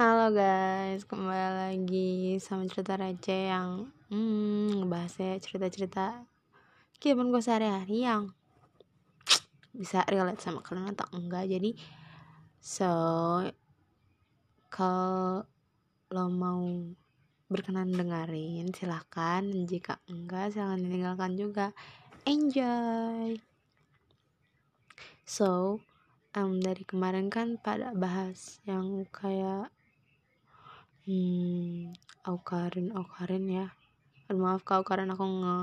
Halo guys, kembali lagi sama cerita receh yang hmm, ngebahasnya cerita-cerita kehidupan gue sehari-hari yang bisa relate sama kalian atau enggak. Jadi so kalau mau berkenan dengerin silahkan. Jika enggak silahkan ditinggalkan juga. Enjoy! So um, dari kemarin kan pada bahas yang kayak hmm Aukarin Aukarin ya. Aduh, maaf kau karena aku nge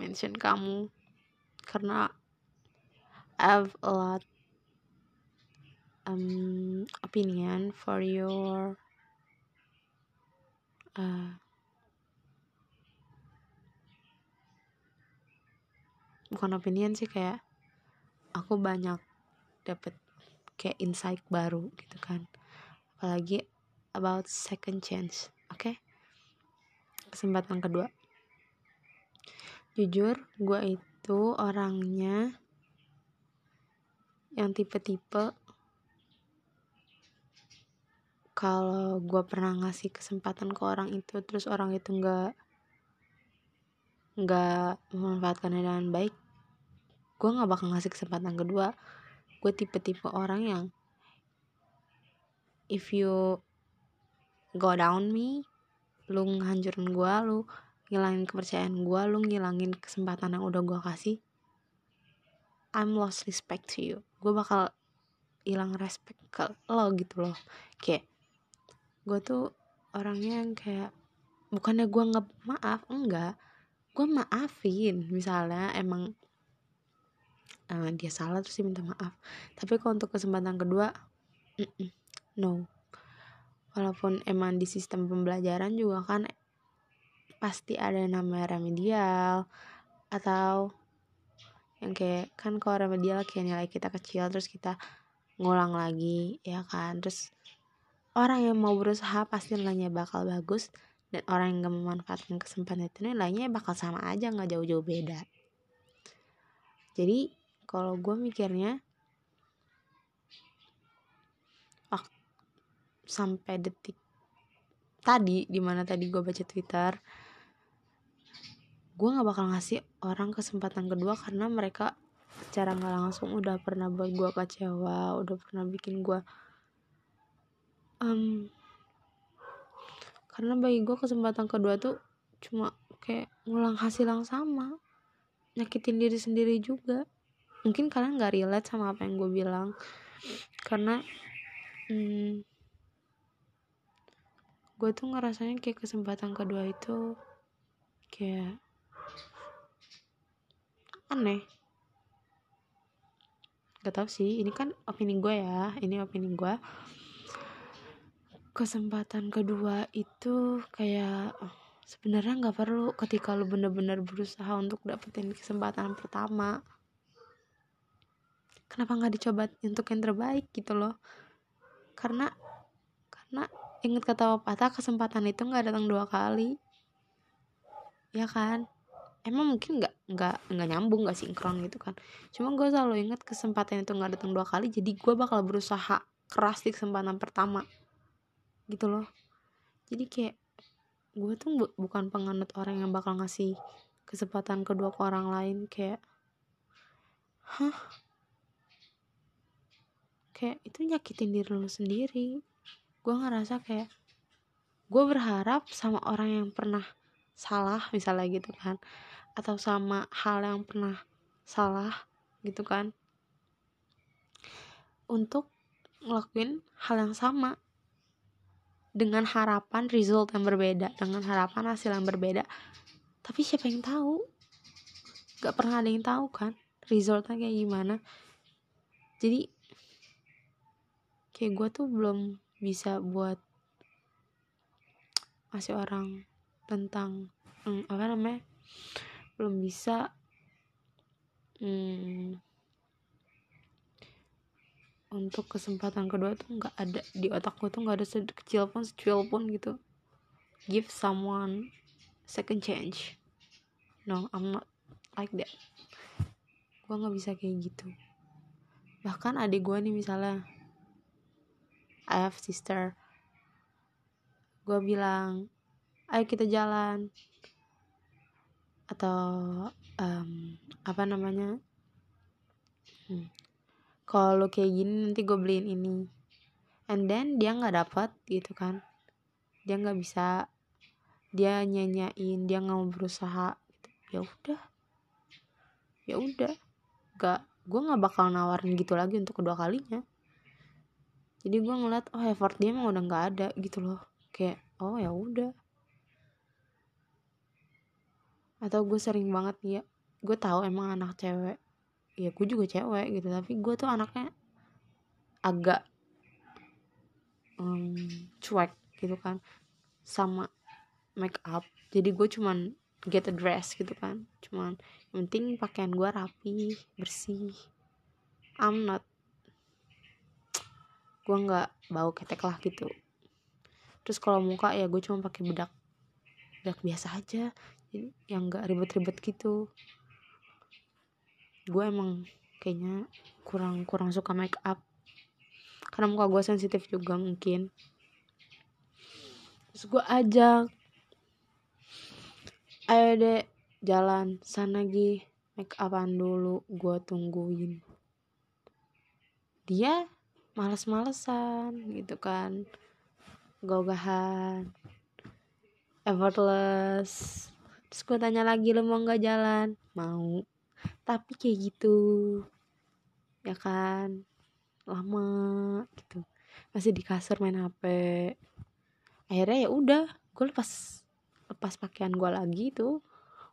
mention kamu. Karena I have a lot um, opinion for your uh, bukan opinion sih kayak aku banyak dapet kayak insight baru gitu kan apalagi about second chance oke okay? kesempatan kedua jujur gue itu orangnya yang tipe-tipe kalau gue pernah ngasih kesempatan ke orang itu terus orang itu nggak nggak memanfaatkannya dengan baik gue nggak bakal ngasih kesempatan kedua gue tipe-tipe orang yang if you go down me lu ngancurin gue lu ngilangin kepercayaan gue lu ngilangin kesempatan yang udah gue kasih I'm lost respect to you. Gue bakal hilang respect ke lo gitu loh. Kayak gue tuh orangnya yang kayak bukannya gue nggak maaf enggak. Gue maafin misalnya emang uh, dia salah terus dia minta maaf. Tapi kalau untuk kesempatan kedua mm -mm no. Walaupun emang di sistem pembelajaran juga kan pasti ada namanya remedial atau yang kayak kan kalau remedial kayak nilai kita kecil terus kita ngulang lagi ya kan? Terus orang yang mau berusaha pasti nilainya bakal bagus dan orang yang gak memanfaatkan kesempatan itu nilainya bakal sama aja nggak jauh-jauh beda. Jadi kalau gue mikirnya sampai detik tadi di mana tadi gue baca twitter gue nggak bakal ngasih orang kesempatan kedua karena mereka secara nggak langsung udah pernah buat gue kecewa udah pernah bikin gue um, karena bagi gue kesempatan kedua tuh cuma kayak ngulang hasil yang sama nyakitin diri sendiri juga. Mungkin kalian nggak relate sama apa yang gue bilang karena hmm, gue tuh ngerasanya kayak kesempatan kedua itu kayak aneh. Gak tau sih ini kan opini gue ya ini opini gue kesempatan kedua itu kayak sebenarnya nggak perlu ketika lu bener-bener berusaha untuk dapetin kesempatan pertama. Kenapa nggak dicoba untuk yang terbaik gitu loh? Karena karena inget kata pepatah kesempatan itu nggak datang dua kali. Ya kan? Emang mungkin nggak nggak nggak nyambung nggak sinkron gitu kan. Cuma gue selalu inget kesempatan itu nggak datang dua kali jadi gue bakal berusaha keras di kesempatan pertama. Gitu loh. Jadi kayak gue tuh bu bukan penganut orang yang bakal ngasih kesempatan kedua ke orang lain kayak hah? Kayak itu nyakitin diri lo sendiri gue ngerasa kayak gue berharap sama orang yang pernah salah misalnya gitu kan. Atau sama hal yang pernah salah gitu kan. Untuk ngelakuin hal yang sama. Dengan harapan result yang berbeda dengan harapan hasil yang berbeda. Tapi siapa yang tahu? Gak pernah ada yang tahu kan resultnya kayak gimana. Jadi kayak gue tuh belum bisa buat ngasih orang tentang hmm, apa namanya belum bisa hmm, untuk kesempatan kedua tuh nggak ada di otakku tuh nggak ada sekecil pun secuil pun gitu. Give someone second chance. No I'm not like that. Gue nggak bisa kayak gitu. Bahkan adik gue nih misalnya I have sister. Gue bilang ayo kita jalan. Atau um, apa namanya? Hmm. kalau kayak gini nanti gue beliin ini. And then dia nggak dapat gitu kan. Dia nggak bisa. Dia nyanyain dia nggak mau berusaha gitu. ya udah. Ya udah. Gak gue nggak bakal nawarin gitu lagi untuk kedua kalinya jadi gue ngeliat oh effort dia emang udah nggak ada gitu loh. Kayak oh ya udah. Atau gue sering banget ya gue tahu emang anak cewek. Ya gue juga cewek gitu tapi gue tuh anaknya agak um, cuek gitu kan sama make up. Jadi gue cuman get a dress gitu kan cuman yang penting pakaian gue rapi bersih. I'm not gue nggak bau ketek lah gitu. Terus kalau muka ya gue cuma pakai bedak bedak biasa aja yang nggak ribet-ribet gitu. Gue emang kayaknya kurang kurang suka make up. Karena muka gue sensitif juga mungkin. Terus gue ajak ayo deh jalan sana lagi make upan dulu gue tungguin. Dia males-malesan gitu kan. Gogahan effortless. Terus gue tanya lagi lo mau nggak jalan? Mau. Tapi kayak gitu. Ya kan? Lama gitu. Masih di kasur main hp akhirnya ya udah gue lepas lepas pakaian gue lagi tuh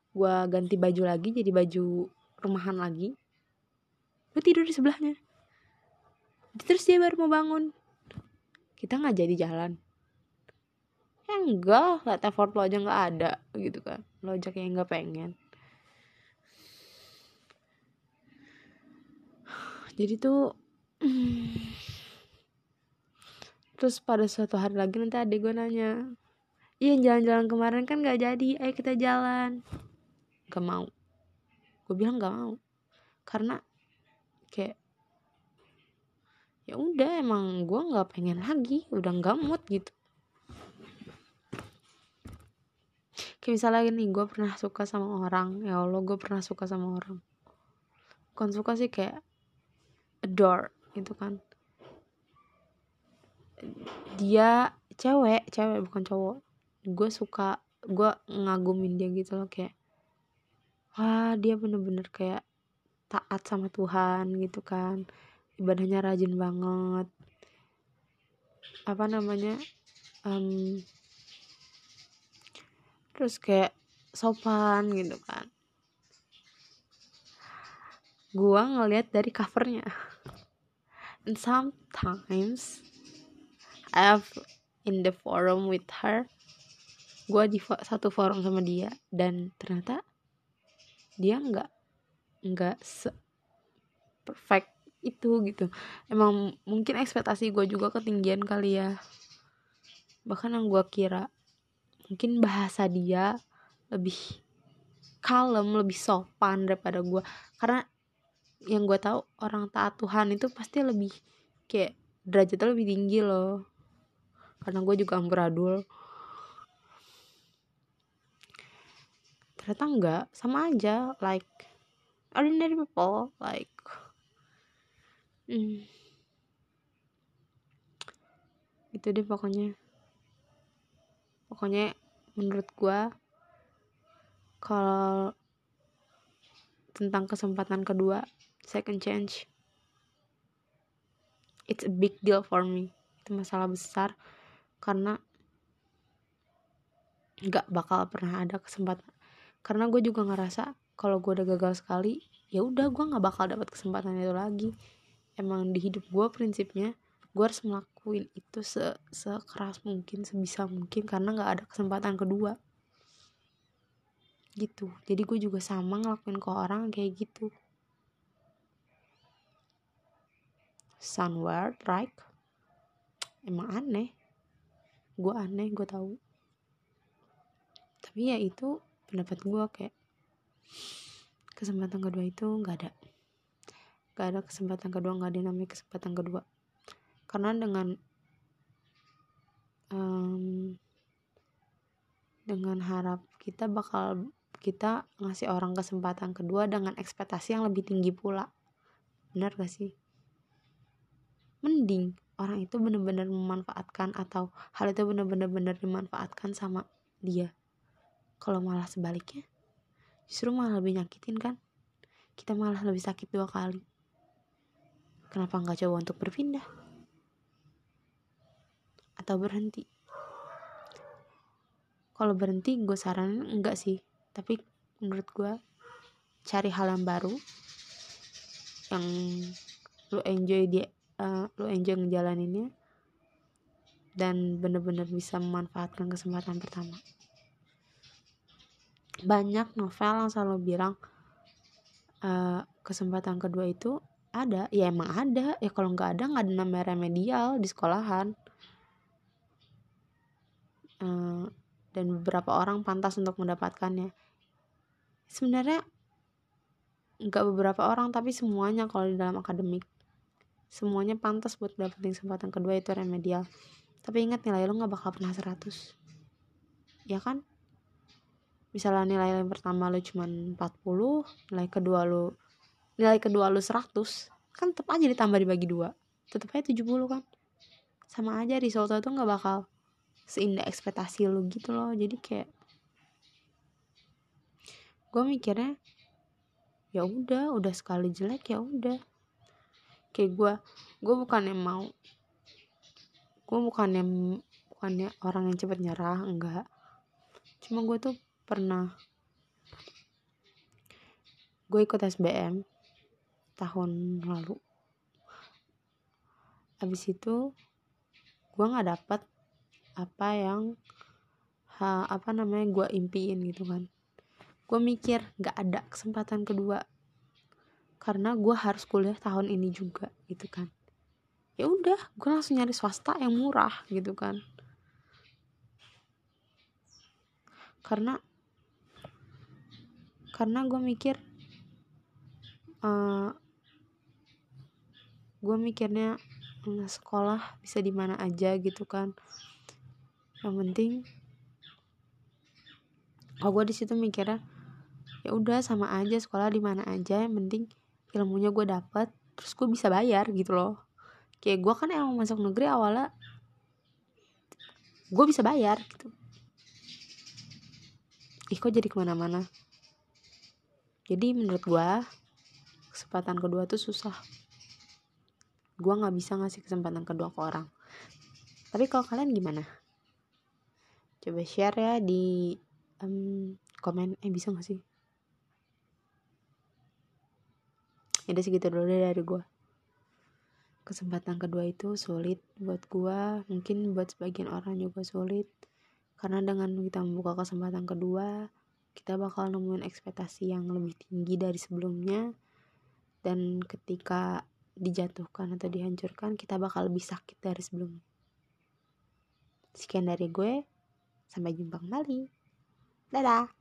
gue ganti baju lagi jadi baju rumahan lagi. Gue tidur di sebelahnya terus dia baru mau bangun. Kita nggak jadi jalan. Ya enggak liat effort lo aja nggak ada gitu kan. Lo aja kayak nggak pengen. Jadi tuh terus pada suatu hari lagi nanti adik gue nanya iya jalan-jalan kemarin kan nggak jadi ayo kita jalan. Gak mau. Gue bilang gak mau. Karena kayak ya udah emang gue nggak pengen lagi udah nggak mood gitu. Kayak misalnya nih gue pernah suka sama orang. Ya allah gue pernah suka sama orang. Bukan suka sih kayak adore gitu kan. Dia cewek cewek bukan cowok. Gue suka gue ngagumin dia gitu loh kayak wah dia bener-bener kayak taat sama Tuhan gitu kan ibadahnya rajin banget. Apa namanya um, terus kayak sopan gitu kan. Gua ngeliat dari covernya. And sometimes I have in the forum with her. Gua di satu forum sama dia dan ternyata dia nggak nggak se perfect itu gitu. Emang mungkin ekspektasi gue juga ketinggian kali ya. Bahkan yang gue kira mungkin bahasa dia lebih kalem lebih sopan daripada gue karena yang gue tahu orang taat Tuhan itu pasti lebih kayak derajatnya lebih tinggi loh. Karena gue juga amburadul ternyata enggak sama aja like ordinary people like hmm. itu deh pokoknya. Pokoknya menurut gue kalau tentang kesempatan kedua second chance it's a big deal for me. Itu masalah besar karena nggak bakal pernah ada kesempatan. Karena gue juga ngerasa kalau gue udah gagal sekali ya udah gue nggak bakal dapat kesempatan itu lagi emang di hidup gue prinsipnya gue harus ngelakuin itu se sekeras mungkin sebisa mungkin karena nggak ada kesempatan kedua. Gitu. Jadi gue juga sama ngelakuin ke orang kayak gitu. Somewhere right? Emang aneh. Gue aneh gue tahu. Tapi ya itu pendapat gue kayak kesempatan kedua itu nggak ada gak ada kesempatan kedua gak ada namanya kesempatan kedua. Karena dengan um, dengan harap kita bakal kita ngasih orang kesempatan kedua dengan ekspektasi yang lebih tinggi pula. Benar gak sih? Mending orang itu benar-benar memanfaatkan atau hal itu benar-benar benar dimanfaatkan sama dia. Kalau malah sebaliknya justru malah lebih nyakitin kan? Kita malah lebih sakit dua kali kenapa nggak coba untuk berpindah? Atau berhenti? Kalau berhenti gue saranin enggak sih. Tapi menurut gue cari hal yang baru yang lu enjoy dia uh, lu enjoy ngejalaninnya dan bener-bener bisa memanfaatkan kesempatan pertama. Banyak novel yang selalu bilang uh, kesempatan kedua itu ada ya emang ada. Ya kalau nggak ada nggak ada namanya remedial di sekolahan. Uh, dan beberapa orang pantas untuk mendapatkannya. Sebenarnya nggak beberapa orang tapi semuanya kalau di dalam akademik. Semuanya pantas buat dapetin kesempatan kedua itu remedial. Tapi ingat nilai lo nggak bakal pernah 100 ya kan? Misalnya nilai yang pertama lo cuma 40 nilai kedua lo nilai kedua lo 100 kan tetap aja ditambah dibagi dua. Tetap aja 70 kan. Sama aja result itu nggak bakal seindah ekspektasi lu gitu loh. Jadi kayak gue mikirnya ya udah udah sekali jelek ya udah. Kayak gue gue bukan yang mau gue bukan yang bukannya orang yang cepet nyerah enggak. Cuma gue tuh pernah gue ikut SBM tahun lalu. Habis itu gue nggak dapet apa yang ha, apa namanya gue impiin gitu kan. Gue mikir gak ada kesempatan kedua. Karena gue harus kuliah tahun ini juga gitu kan. Ya udah gue langsung nyari swasta yang murah gitu kan. Karena karena gue mikir uh, gue mikirnya sekolah bisa di mana aja gitu kan. Yang penting kalau gue di situ mikirnya ya udah sama aja sekolah di mana aja yang penting ilmunya gue dapet terus gue bisa bayar gitu loh. Kayak gue kan emang masuk negeri awalnya gue bisa bayar gitu. Ih kok jadi ke mana-mana? Jadi menurut gue kesempatan kedua tuh susah gue nggak bisa ngasih kesempatan kedua ke orang. Tapi kalau kalian gimana? Coba share ya di um, komen. Eh bisa gak sih? Ya udah segitu dulu deh dari gue kesempatan kedua itu sulit buat gue mungkin buat sebagian orang juga sulit. Karena dengan kita membuka kesempatan kedua kita bakal nemuin ekspektasi yang lebih tinggi dari sebelumnya. Dan ketika dijatuhkan atau dihancurkan kita bakal lebih sakit dari sebelumnya sekian dari gue Sampai jumpa kembali. Dadah.